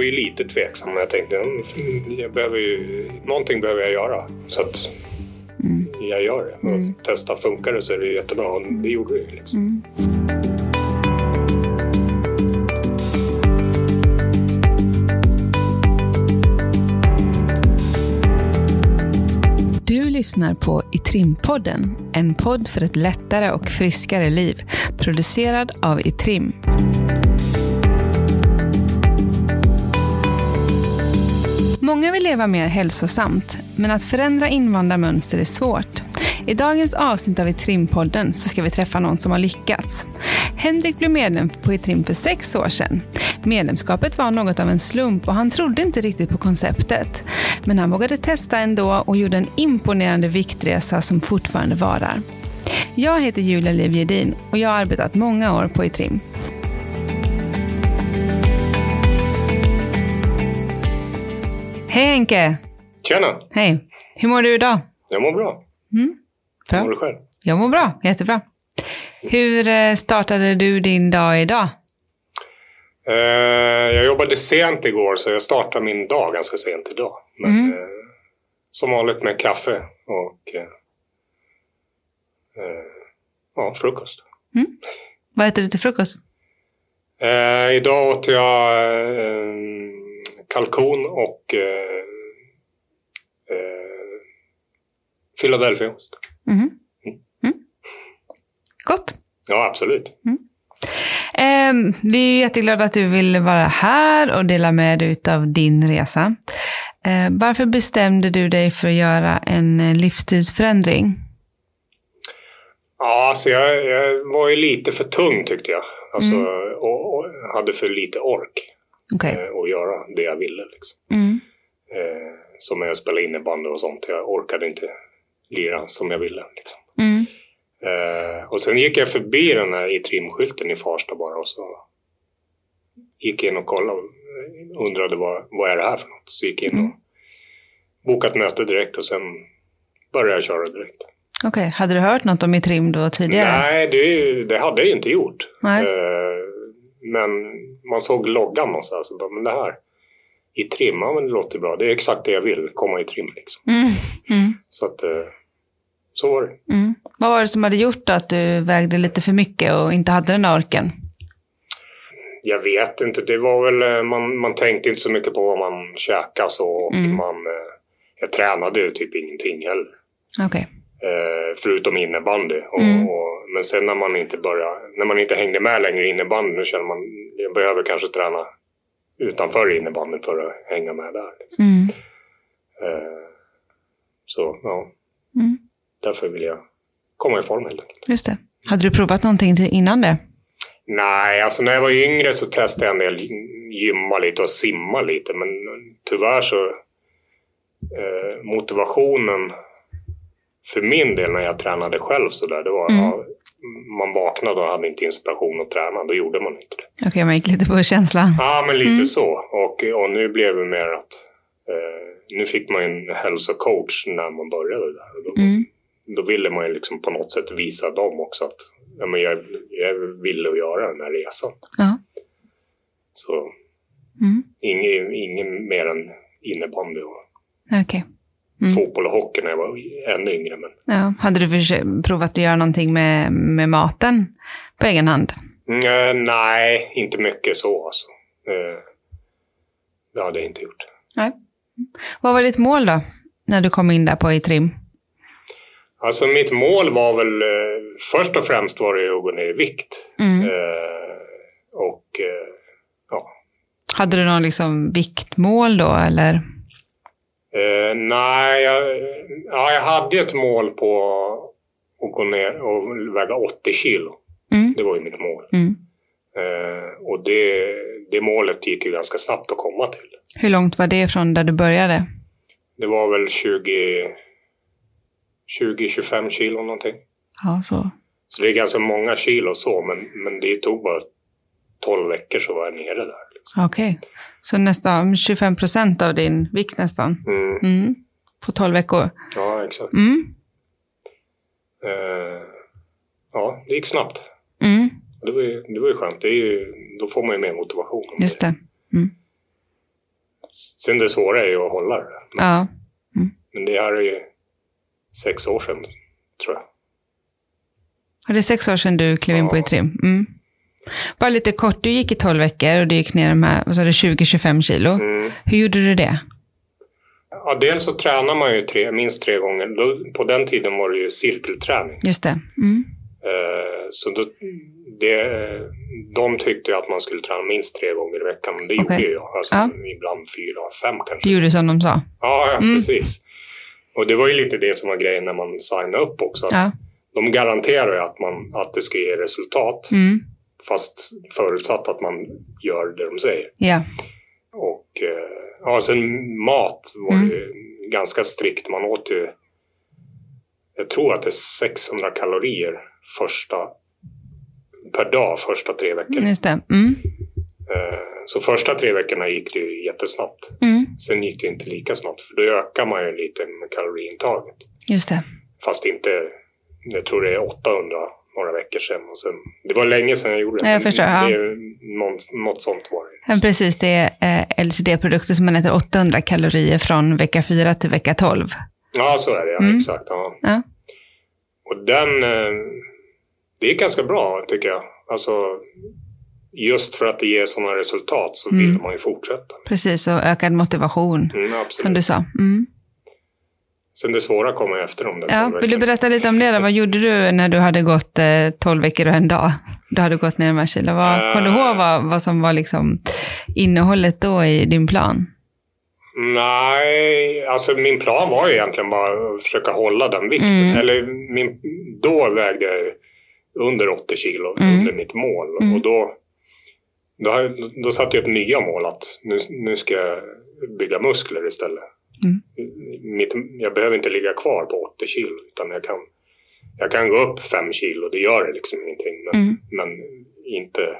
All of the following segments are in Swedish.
var ju lite tveksam, men jag tänkte mm, jag behöver ju, någonting behöver jag göra. Så att jag gör det. Och testa, funkar det så är det jättebra. Och det gjorde det ju. Liksom. Du lyssnar på Itrim-podden, en podd för ett lättare och friskare liv, producerad av Itrim. Många vill leva mer hälsosamt, men att förändra invandrarmönster är svårt. I dagens avsnitt av Itrimpodden så ska vi träffa någon som har lyckats. Henrik blev medlem på Itrim för sex år sedan. Medlemskapet var något av en slump och han trodde inte riktigt på konceptet. Men han vågade testa ändå och gjorde en imponerande viktresa som fortfarande varar. Jag heter Julia Liv Gedin och jag har arbetat många år på Itrim. Hej Henke! Tjena! Hej! Hur mår du idag? Jag mår bra. Hur mår Bra. du själv? Jag mår bra, jättebra. Hur eh, startade du din dag idag? Eh, jag jobbade sent igår så jag startar min dag ganska sent idag. Men Mm. eh, som vanligt med kaffe och ja, frukost. Vad äter du till frukost? Idag åt jag kalkon och eh, eh, Philadelphiaost. Mhm. Mm. Gott. Ja, absolut. Ehm, vi är jätteglada att du vill vara här och dela med dig av din resa. Ehm, varför bestämde du dig för att göra en eh, livsstilsförändring? Ja, alltså jag, jag var ju lite för tung tyckte jag. Alltså, och, och hade för lite ork Okej. eh, att göra det jag ville. Liksom. Mm. Eh, som när jag spelade innebandy och sånt. Jag orkade inte lira som jag ville. Liksom. Mm. Eh, och sen gick jag förbi den här i trimskylten i Farsta bara och så gick jag in och kollade och undrade vad, vad är det här för något. Så gick jag in och bokade ett möte direkt och sen började jag köra direkt. Okej, hade du hört något om Itrim då tidigare? Nej, det, det hade jag inte gjort. Nej. Eh, men man såg loggan någonstans och bara, men det här i trim, ja men det låter bra. Det är exakt det jag vill, komma i trim liksom. Mm. Mm. Så att, eh, så var det. Mm. Vad var det som hade gjort att du vägde lite för mycket och inte hade den där orken? Jag vet inte, det var väl, eh, man, man tänkte inte så mycket på vad man käkade så och Mm. man, eh, jag tränade typ ingenting heller. Okej. Eh, förutom innebandy. Och, Mm. och, men sen när man inte börjar, när man inte hängde med längre i innebandy, då känner man, jag behöver kanske träna utanför innebandy för att hänga med där. Liksom. Mm. Eh, så ja, Mm. därför vill jag komma i form helt enkelt. Just det. Hade du provat någonting innan det? Nej, alltså när jag var yngre så testade jag en del gymma lite och simma lite. Men tyvärr så eh, motivationen för min del när jag tränade själv så där, det var Mm. ja, man vaknade och hade inte inspiration att träna. Då gjorde man inte det. Okej, man gick lite på känsla. Ja, men lite Mm. så. Och, och nu blev det mer att eh, nu fick man en hälsocoach när man började där. Då, Mm. då ville man ju liksom på något sätt visa dem också att ja, men jag, jag ville att göra den här resan. Ja. Så Mm. ingen, ingen mer än innebandy Okej. Mm. fotboll och hockey när jag var ännu yngre. Men Ja. Hade du provat att göra någonting med, med maten på egen hand? mm, nej, inte mycket så alltså. Eh, det hade jag inte gjort. Nej. Vad var ditt mål då, när du kom in där på Itrim? Alltså mitt mål var väl eh, först och främst var det att gå ner i vikt. Mm. Eh, och ja, Hade du någon liksom viktmål då, eller? Eh, nej, jag, ja, jag hade ett mål på att gå ner och väga 80 kilo. Mm. Det var ju mitt mål. Mm. Eh, och det, det målet gick ju ganska snabbt att komma till. Hur långt var det från där du började? Det var väl 20 20-25 kilo någonting. Ja, så. Så det är ganska många kilo så, men, men det tog bara 12 veckor så var jag nere där. Liksom. Okej. Så nästan 25 procent av din vikt nästan? Mm, Mm. På 12 veckor? ja, exakt. Mm. Eh, ja, det gick snabbt. Mm. Det var ju, det var ju skönt. Det är ju, då får man ju mer motivation. Just det. Mm. Sen det svåra är ju att hålla det. Men, Ja. men det här är ju sex år sedan, tror jag. Och det är sex år sedan du klev in på Ja. i trim. Mm. Bara lite kort, du gick i 12 veckor och du gick ner de här, vad sa du, 20-25 kilo. Mm. Hur gjorde du det? Ja, dels så tränar man ju tre, minst tre gånger. På den tiden var det ju cirkelträning. Just det. Mm. Eh, så då, det, de tyckte att man skulle träna minst tre gånger i veckan. Men det Okej. gjorde ju jag. Alltså, Ja. Ibland fyra, fem kanske. Du gjorde som de sa. Ja, ja Mm. precis. Och det var ju lite det som var grejen när man signade upp också. Att Ja. De garanterar att, man, att det ska ge resultat. Mm. Fast förutsatt att man gör det de säger. Ja. Och eh, ja, sen mat var Mm. ju ganska strikt. Man åt ju, jag tror att det är 600 kalorier första, per dag första tre veckorna. Just det. Mm. Eh, så första tre veckorna gick det ju jättesnabbt. Mm. Sen gick det inte lika snabbt för då ökar man ju lite med kaloriintaget. Just det. Fast inte, jag tror det är 800 några veckor sedan. Och sen, det var länge sedan jag gjorde det. Ja, jag förstår, ja. Något, något sånt var det. Men precis, det är eh, LCD-produkter som man äter 800 kalorier från vecka 4 till vecka 12. Ja, så är det. Ja, Mm. Exakt. Ja. Ja. Och den, eh, det är ganska bra tycker jag. Alltså, just för att det ger sådana resultat så Mm. vill man ju fortsätta. Precis, och ökad motivation, Mm, som du sa. Mm. Sen det svåra kommer efter de där Ja, vill du berätta lite om det? Då? Vad gjorde du när du hade gått eh, 12 veckor och en dag? Du hade gått ner de här kilo. Vad, Kommer du ihåg vad, vad som var liksom innehållet då i din plan? Nej, alltså min plan var ju egentligen bara att försöka hålla den vikten. Mm. Eller min, då vägde jag under 80 kilo, Mm. under mitt mål. Mm. Och då, då, då satte jag upp nya mål att nu, nu ska jag bygga muskler istället. Mm. Mitt, jag behöver inte ligga kvar på 80 kilo utan jag kan, jag kan gå upp 5 kilo, det gör det liksom ingenting. Men, Mm. men inte,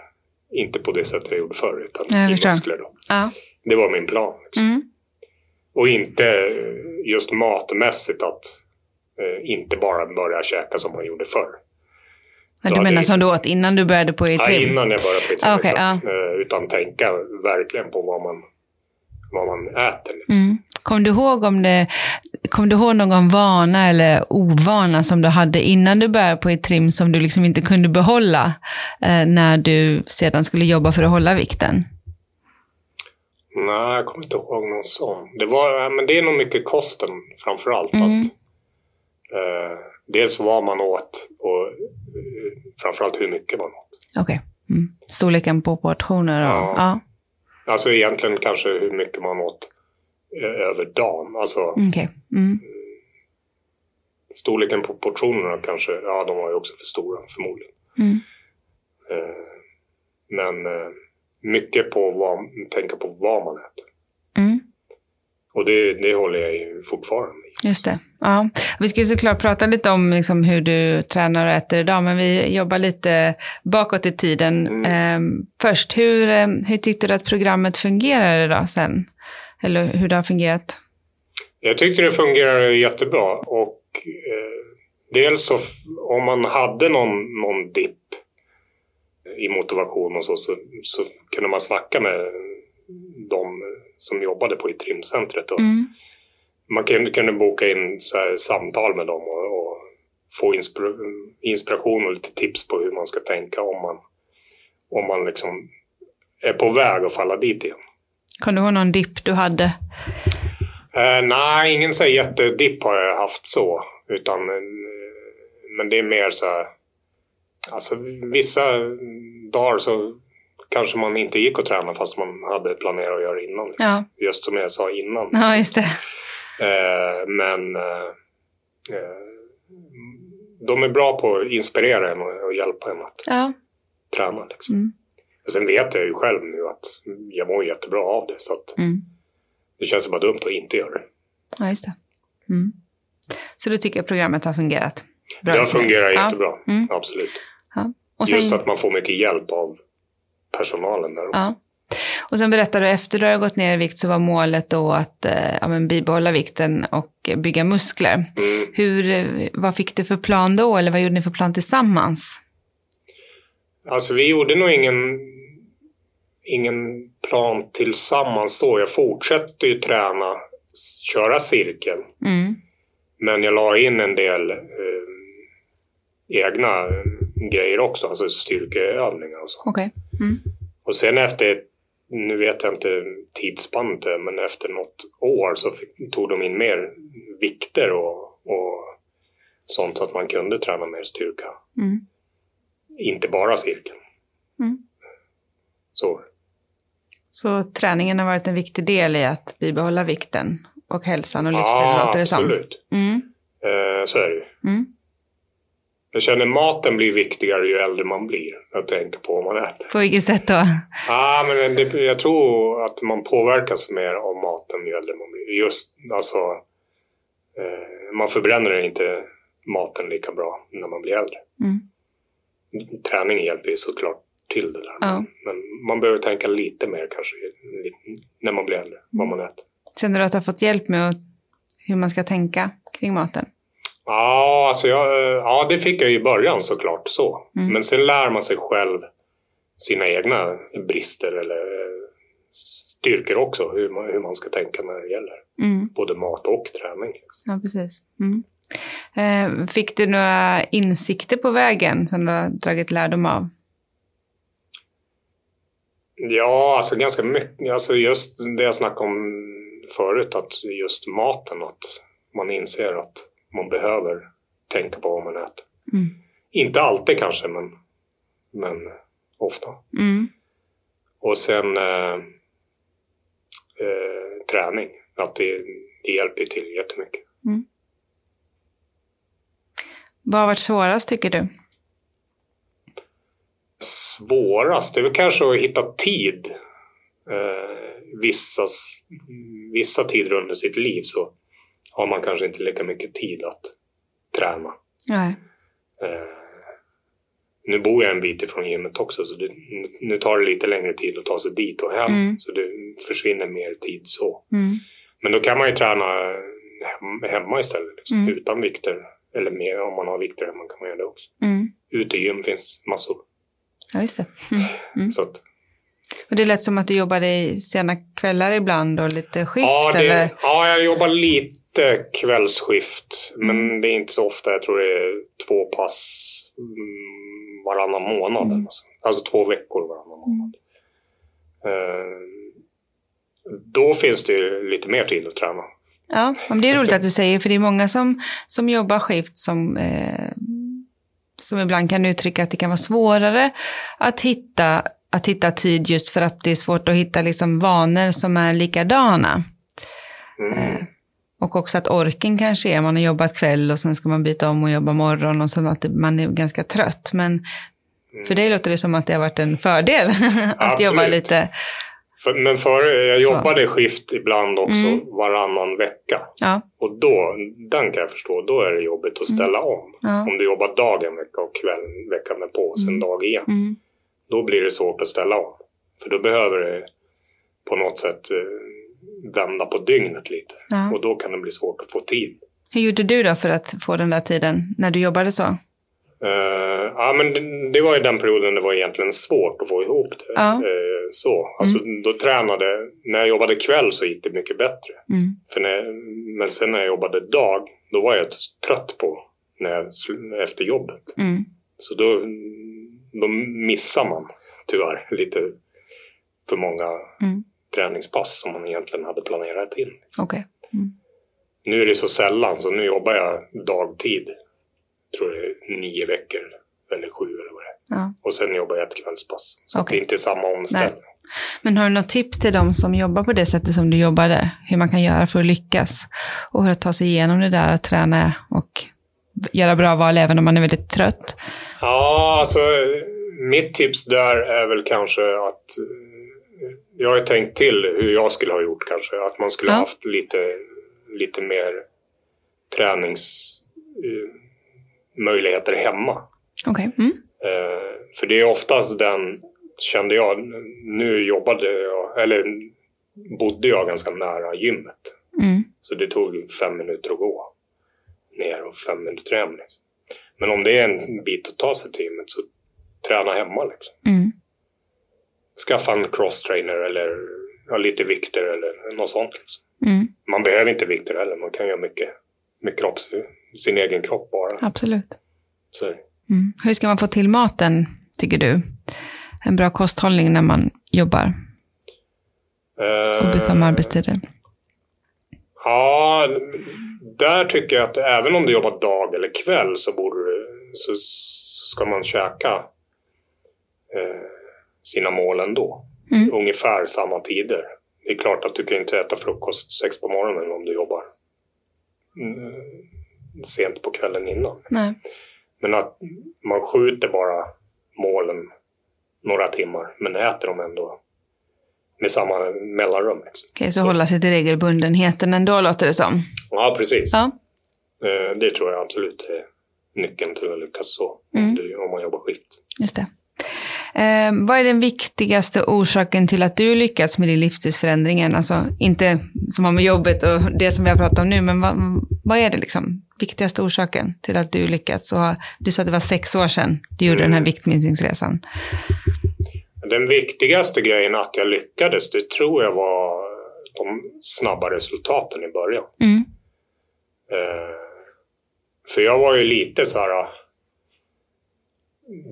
inte på det sättet jag gjorde förr utan Ja, jag i muskler. Då. Ja. Det var min plan. Liksom. Mm. Och inte just matmässigt att eh, inte bara börja käka som man gjorde förr. Då du menar jag- som du åt innan du började på Ja, E3? innan jag började på Ah, okay, okej, eh, Utan tänka verkligen på vad man, vad man äter. Liksom. Mm. Kom du ihåg om det, kom du ihåg någon vana eller ovana som du hade innan du började på ett trim som du liksom inte kunde behålla eh, när du sedan skulle jobba för att hålla vikten? Nej, jag kommer inte ihåg någon sån. Det, var, men det är nog mycket kosten framför allt. Mm. Att, eh, dels vad man åt och eh, framförallt hur mycket man åt. Okej. Mm. Storleken på portioner och... Ja. Ja. Alltså egentligen kanske hur mycket man åt över dagen. Alltså Okej. Mm. storleken på portionerna kanske, ja de var ju också för stora förmodligen. Mm. Eh, men eh, mycket på vad, tänka på vad man äter. Mm. Och det, det håller jag ju fortfarande i. Just det. Ja. Vi ska ju såklart prata lite om liksom hur du tränar och äter idag, men vi jobbar lite bakåt i tiden. Mm. Ehm, först, hur, eh, hur tyckte du att programmet fungerade då sen? Eller hur det har fungerat? Jag tyckte det fungerade jättebra och eh, dels så om man hade någon, någon dipp i motivation och så, så, så kunde man snacka med de som jobbade på i trimcentret. Och Mm. Man kunde, kunde boka in så här samtal med dem och, och få inspir, inspiration och lite tips på hur man ska tänka om man, om man liksom är på väg att falla dit igen. Kan du ihåg någon dipp du hade? Eh, nej, ingen så jättedipp har jag haft så. Utan, eh, men det är mer så här... Alltså vissa dagar så kanske man inte gick att träna fast man hade planerat att göra det innan. Liksom. Ja. Just som jag sa innan. Ja, just det. Eh, men eh, eh, de är bra på att inspirera en och, och hjälpa en att Ja. träna. Liksom. Mm. Sen vet jag ju själv nu att jag mår jättebra av det. Så att Mm. det känns bara dumt att inte göra det. Ja, just det. Mm. Så du tycker programmet har fungerat? Bra Det i sig? fungerar Ja. jättebra. Mm. Absolut. Ja. Och sen, Just att man får mycket hjälp av personalen där också. Ja. Och sen berättar du efter du har gått ner i vikt så var målet då att eh, ja, men bibehålla vikten och bygga muskler. Mm. Hur, eh, vad fick du för plan då eller vad gjorde ni för plan tillsammans? Alltså vi gjorde nog ingen, ingen plan tillsammans så. Jag fortsätter ju träna, köra cirkel. Mm. Men jag la in en del eh, egna eh, grejer också, alltså styrkeövningar och så. Okej. Mm. Och sen efter, nu vet jag inte tidsspannet, men efter något år så fick, tog de in mer vikter och, och sånt så att man kunde träna mer styrka. Mm. Inte bara cirkel. Mm. Så. Så träningen har varit en viktig del i att bibehålla vikten och hälsan och livsstilen låter det som. absolut. Mm. Eh, så är det ju. Mm. Jag känner maten blir viktigare ju äldre man blir. Jag tänker på vad man äter. På vilket sätt då? Ja, men det, jag tror att man påverkas mer av maten ju äldre man blir. Just alltså, eh, man förbränner inte maten lika bra när man blir äldre. Mm. Träning hjälper ju såklart till det där. Ja. Men, man behöver tänka lite mer kanske när man blir äldre, vad man äter. Känner du att du har fått hjälp med hur man ska tänka kring maten? Ja, alltså jag, ja, det fick jag i början såklart. så. Mm. Men sen lär man sig själv sina egna brister eller eh, styrkor också. Hur man, hur man ska tänka när det gäller Mm. både mat och träning. Ja, precis. Mm. Eh, fick du några insikter på vägen som du har dragit lärdom av? Ja, alltså ganska mycket. Alltså just det jag snackade om förut, att just maten, att man inser att man behöver tänka på vad man äter. Mm. Inte alltid kanske, men, men ofta. Mm. Och sen eh, eh, träning. Att det, det hjälper till jättemycket. Vad har varit svårast tycker du? Svårast är väl kanske att hitta tid. Eh, vissa, vissa tider under sitt liv så har man kanske inte lika mycket tid att träna. Nej. Eh, nu bor jag en bit ifrån gymmet också så det, nu tar det lite längre tid att ta sig dit och hem. Mm. Så det försvinner mer tid så. Mm. Men då kan man ju träna hem, hemma istället. Liksom, Mm. Utan vikter. Eller mer om man har vikter hemma kan man göra det också. Mm. Utegym finns massor. Ja, just det. Mm. Mm. Så att, Och det lät som att du jobbade i sena kvällar ibland och lite skift, ja, eller? det, ja, jag jobbar lite kvällsskift. Men Mm. det är inte så ofta. Jag tror det är två pass mm, varannan månad. Mm. eller sånt. Alltså två veckor varannan månad. Eh, då finns det ju lite mer tid att träna. Ja, men det är roligt att du säger, för det är många som, som jobbar skift som, eh, som ibland kan uttrycka att det kan vara svårare att hitta, att hitta tid just för att det är svårt att hitta liksom vanor som är likadana. Mm. Eh, Och också att orken kanske är, man har jobbat kväll och sen ska man byta om och jobba morgon och så att man är ganska trött. Men för dig låter det som att det har varit en fördel att jobba Absolut. lite. För, men före, jag Så. jobbade skift ibland också Mm. varannan vecka. Ja, Och då, den kan jag förstå, då är det jobbigt att ställa om. Mm. ja. Om du jobbar dag en vecka och kväll veckan därpå och sen Mm. dag igen. Mm. Då blir det svårt att ställa om. För då behöver det på något sätt eh, vända på dygnet lite. Ja. Och då kan det bli svårt att få tid. Hur gjorde du då för att få den där tiden när du jobbade så? Eh, ja, men det, det var ju den perioden det var egentligen svårt att få ihop det. Ja. Eh, så. Alltså, Då tränade, när jag jobbade kväll så gick det mycket bättre. Mm. För när, men sen när jag jobbade dag, då var jag trött på när jag, efter jobbet. Mm. Så då, då missar man tyvärr lite för många Mm. träningspass som man egentligen hade planerat in. Okej. Nu är det så sällan, så nu jobbar jag dagtid. Tror det är nio veckor eller sju eller vad det är. Ja. Och sen jobbar jag ett kvällspass. Så Okej. det är inte samma omställning. Men har du något tips till de som jobbar på det sättet som du jobbade? Hur man kan göra för att lyckas? Och hur att ta sig igenom det där att träna och göra bra val även om man är väldigt trött? Ja, alltså mitt tips där är väl kanske att eh, jag har tänkt till hur jag skulle ha gjort kanske. Att man skulle Ja. ha haft lite, lite mer träningsmöjligheter möjligheter hemma. Okej. Mm. Eh, för det är oftast den, kände jag, nu jobbade jag, eller bodde jag ganska nära gymmet. Mm. Så det tog fem minuter att gå ner och fem minuter hem. Liksom. Men om det är en bit att ta sig till gymmet så träna hemma. Liksom. Mm. skaffa en crosstrainer eller ja, lite vikter eller något sånt. Liksom. Mm. Man behöver inte vikter heller, man kan göra mycket med kropps, sin egen kropp bara. Absolut. Mm. Hur ska man få till maten, tycker du? En bra kosthållning när man jobbar eh, obekväma arbetstider. Ja, där tycker jag att även om du jobbar dag eller kväll så, borde du, så, så ska man käka eh, sina mål ändå. Mm. Ungefär samma tider. Det är klart att du kan inte äta frukost sex på morgonen om du jobbar sent på kvällen innan. Nej. Men att man skjuter bara målen några timmar men äter dem ändå med samma mellanrum. Liksom. Okej, så hålla sig till regelbundenheten ändå låter det som. Ja, precis. Ja. Eh, Det tror jag absolut är nyckeln till att lyckas så. Mm. Om man jobbar skift. Just det. Eh, vad är den viktigaste orsaken till att du lyckats med din livsstilsförändringen? Alltså inte som har med jobbet och det som vi har pratat om nu, men vad, vad är det liksom viktigaste orsaken till att du lyckats? Och du sa att det var sex år sedan du gjorde den här Mm. viktminskningsresan. Den viktigaste grejen att jag lyckades, det tror jag var de snabba resultaten i början. Mm. Eh, för jag var ju lite så här,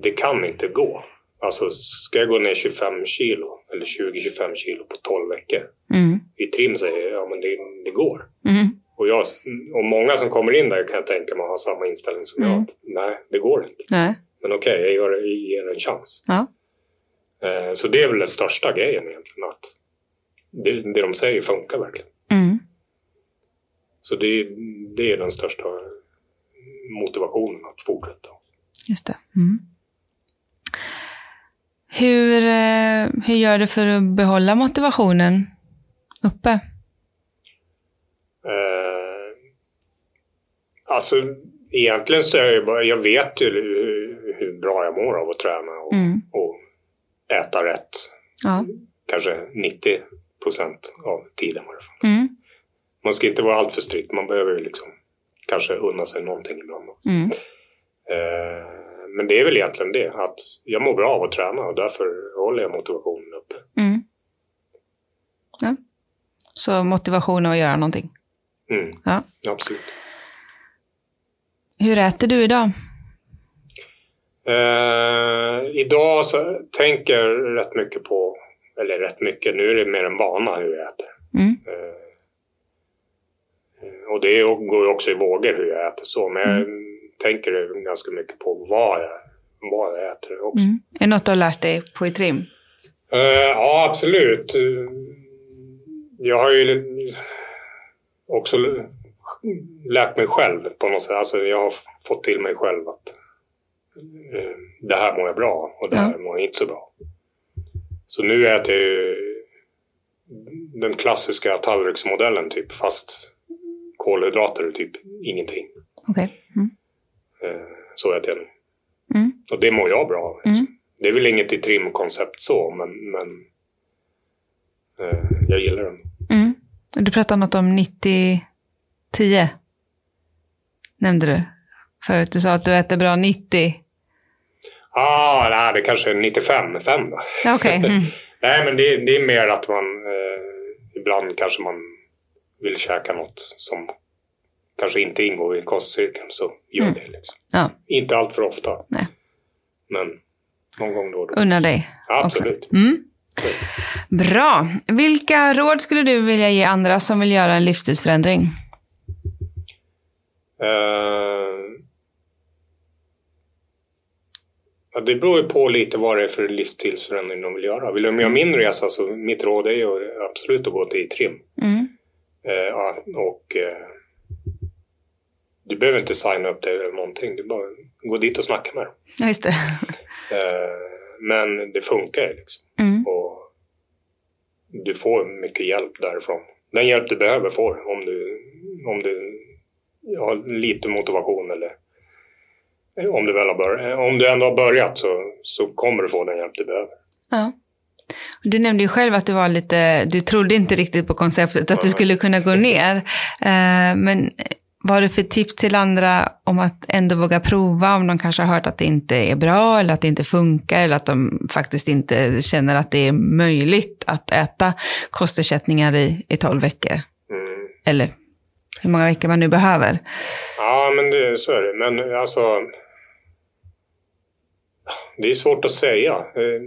det kan inte gå. Alltså, ska jag gå ner 25 kilo eller 20-25 kilo på 12 veckor? Mm. I trim säger jag, ja men det, det går. Mm. Och, jag, och många som kommer in där kan jag tänka mig har samma inställning som Mm. jag. Att, nej, det går inte. Nej. Men okej, jag gör, jag ger en chans. Ja. Eh, så det är väl den största grejen egentligen. Att det, det de säger funkar verkligen. Mm. Så det, det är den största motivationen att fortsätta. Just det. Mm. Hur, eh, hur gör du för att behålla motivationen uppe? Eh, alltså egentligen så är jag bara, jag vet ju hur, hur bra jag mår av att träna och, Mm. och äta rätt. Ja. Kanske 90 procent av tiden i alla fall. Mm. Man ska inte vara alltför strikt, man behöver ju liksom kanske unna sig någonting ibland. Mm. Eh, men det är väl egentligen det, att jag mår bra av att träna och därför håller jag motivationen uppe. Mm. Ja. Så motivation att göra någonting. Mm, Ja. absolut. Hur äter du idag? Eh, idag så tänker jag rätt mycket på, eller rätt mycket, nu är det mer en vana hur jag äter. Mm. Eh, och det går också i vågor hur jag äter så, men jag tänker ganska mycket på vad jag, vad jag äter också. Mm. Är det något du har lärt dig på i trim? Eh, ja, absolut. Jag har ju också lärt mig själv på något sätt. Alltså jag har fått till mig själv att eh, det här mår jag bra och det här mår jag inte så bra. Så nu äter jag ju den klassiska tallriksmodellen typ, fast kolhydrater är typ ingenting. Okej. Mm. Eh, Så äter jag nu. Mm. Och det mår jag bra av. Mm. Det är väl inget i trimkoncept så, men, men eh, jag gillar den. Mm. Du pratade något om 90-10. Nämnde du förut. Du sa att du äter bra 90. Ah, nej, det kanske är 95, 5 då. Ja, Okej. Mm. Nej, men det, det är mer att man eh, ibland kanske man vill käka något som kanske inte ingår i kostcirkeln, så gör Mm. det. Liksom. Ja, Inte allt för ofta, nej. men någon gång då och då. Unna dig. Ja, absolut. Mm. Bra. Vilka råd skulle du vilja ge andra som vill göra en livsstilsförändring? Eh, ja, det beror ju på lite vad det är för livsstilsförändring de vill göra. Vill de göra min resa så mitt råd är ju absolut att gå till trim. Mm. Eh, och eh, du behöver inte signa upp dig eller någonting. Du bara gå dit och snacka med dem. Ja, just det. Eh, men det funkar ju liksom. Mm. Och du får mycket hjälp därifrån. Den hjälp du behöver får om du, om du har lite motivation eller om du, väl har börjat, om du ändå har börjat så, så kommer du få den hjälp du behöver. Ja. Du nämnde ju själv att du var lite, du trodde inte riktigt på konceptet att du skulle kunna gå ner. Eh, Men vad har du för tips till andra om att ändå våga prova om de kanske har hört att det inte är bra eller att det inte funkar eller att de faktiskt inte känner att det är möjligt att äta kostersättningar i, i 12 veckor? Mm. Eller hur många veckor man nu behöver. Ja, men det, så är det. Men alltså... Det är svårt att säga. Eh,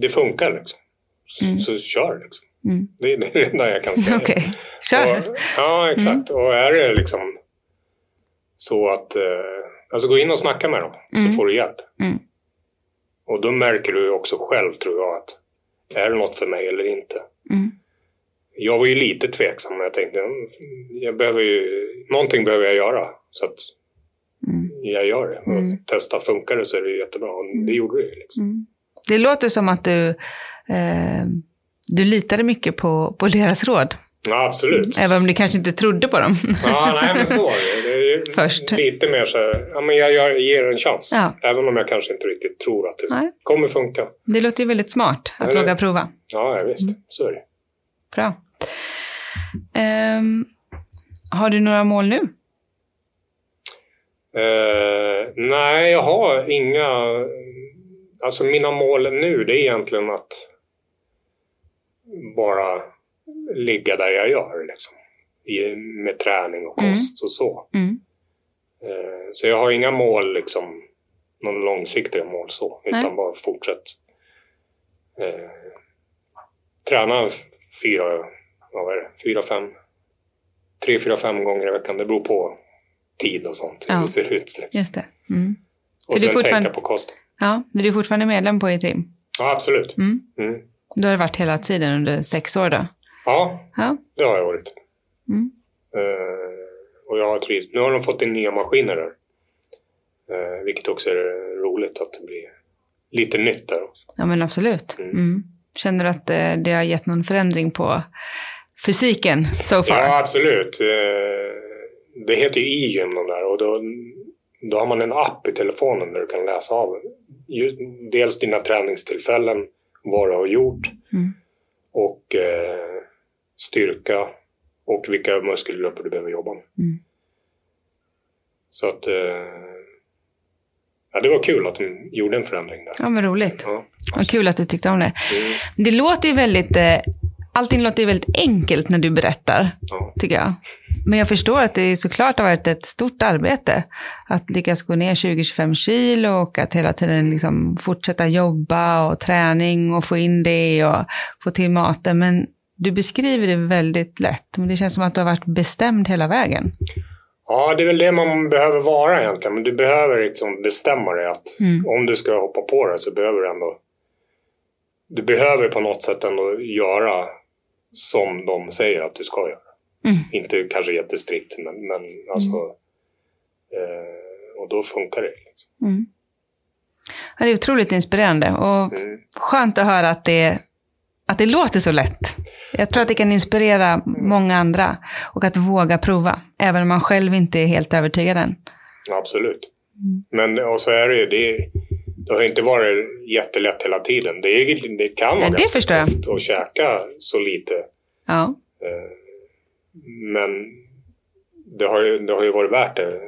Det funkar liksom. Så, Mm. så kör liksom. Mm. Det är det enda jag kan säga. Okej, kör. Och, ja, exakt. Och är det liksom så att... Eh, alltså gå in och snacka med dem så Mm. får du hjälp. Mm. Och då märker du också själv, tror jag, att är det något för mig eller inte? Mm. Jag var ju lite tveksam, men jag tänkte "Mm, jag behöver ju, någonting behöver jag göra. Så att Mm. jag gör det. Och Mm. testa, funkar det så är det jättebra. Och det gjorde det ju. Liksom. Mm. Det låter som att du, eh, du litade mycket på, på deras råd. Ja, absolut. Även om du kanske inte trodde på dem. Ja, nej men så var det. Först. Lite mer så här, ja men jag, jag ger en chans. Ja. Även om jag kanske inte riktigt tror att det Nej. kommer funka. Det låter ju väldigt smart att Eller- våga prova. Ja, ja, visst. Mm. Så är det. Bra. Ehm, har du några mål nu? Eh, nej, jag har inga... Alltså mina mål nu, det är egentligen att bara ligga där jag gör. Liksom. I, med träning och kost och så. Mm. Eh, så jag har inga mål, liksom, någon långsiktiga mål så. Utan Nej. bara fortsätt eh, träna fyra, vad är det, fyra, fem, tre, fyra, fem gånger i veckan. Det beror på tid och sånt. Hur Ja. det ser ut. Liksom. Just det. Mm. Och För sen fortfarande- tänka på kosten. Ja, du är fortfarande medlem på Etrim. Ja, absolut. Mm. Mm. Du har det varit hela tiden under sex år då? Ja, Ja. det har jag varit. Mm. Eh, och jag har trivts. Nu har de fått in nya maskiner där. Eh, vilket också är roligt att det blir lite nytt där också. Ja, men absolut. Mm. Mm. Känner du att eh, det har gett någon förändring på fysiken so far? Ja, absolut. Eh, det heter ju e-gym de där och då, då har man en app i telefonen där du kan läsa av dels dina träningstillfällen, du har gjort Mm. och eh, styrka och vilka muskelgrupper du behöver jobba med. Mm. Så att eh, ja, det var kul att de gjorde en förändring där. Ja, men roligt. Ja. Vad kul att du tyckte om det. Mm, Det låter ju väldigt, eh, allting låter ju väldigt enkelt när du berättar, ja. tycker jag. Men jag förstår att det såklart har varit ett stort arbete att lyckas gå ner 20-25 kilo och att hela tiden liksom fortsätta jobba och träning och få in det och få till maten. Men du beskriver det väldigt lätt, men det känns som att du har varit bestämd hela vägen. ja, det är väl det man behöver vara egentligen. Men du behöver liksom bestämma dig att Mm. om du ska hoppa på det så behöver du ändå... Du behöver på något sätt ändå göra som de säger att du ska göra. Mm. Inte kanske jättestrikt, men, men alltså... Eh, och då funkar det. Liksom. Mm. Ja, det är otroligt inspirerande och Mm. skönt att höra att det, att det låter så lätt. Jag tror att det kan inspirera många andra och att våga prova, även om man själv inte är helt övertygad än. Absolut. Men och så är det ju, det, det har inte varit jättelätt hela tiden. Det, är, det kan vara det ganska tufft att käka så lite. Ja, Eh, Men det har, ju, det har ju varit värt det,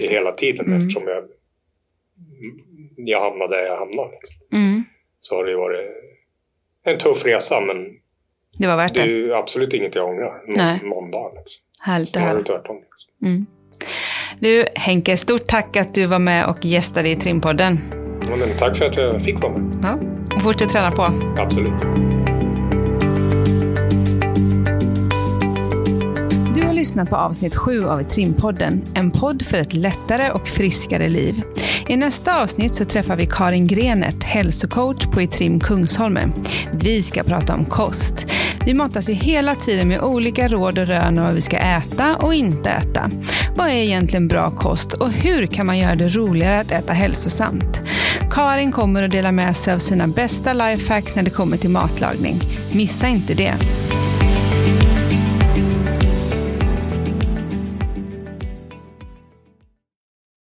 det. hela tiden Mm. eftersom jag, jag hamnade där jag hamnade. Liksom. mm. Så har det varit en tuff resa men det var värt det är det. ju absolut inget jag ångrar. Nej. Någon dag. Liksom. Härligt att höra. tvärtom. Liksom. Mm. Du, Henke, stort tack att du var med och gästade i Trimpodden. Ja, tack för att jag fick vara med. Ja. Fortsätt träna på. Absolut. Lyssnat på avsnitt 7 av Trimpodden, en podd för ett lättare och friskare liv. I nästa avsnitt så träffar vi Karin Grenert, hälsocoach på Etrim Kungsholmen. Vi ska prata om kost. Vi matas ju hela tiden med olika råd och rön om vad vi ska äta och inte äta. Vad är egentligen bra kost och hur kan man göra det roligare att äta hälsosamt? Karin kommer att dela med sig av sina bästa lifehack när det kommer till matlagning. Missa inte det!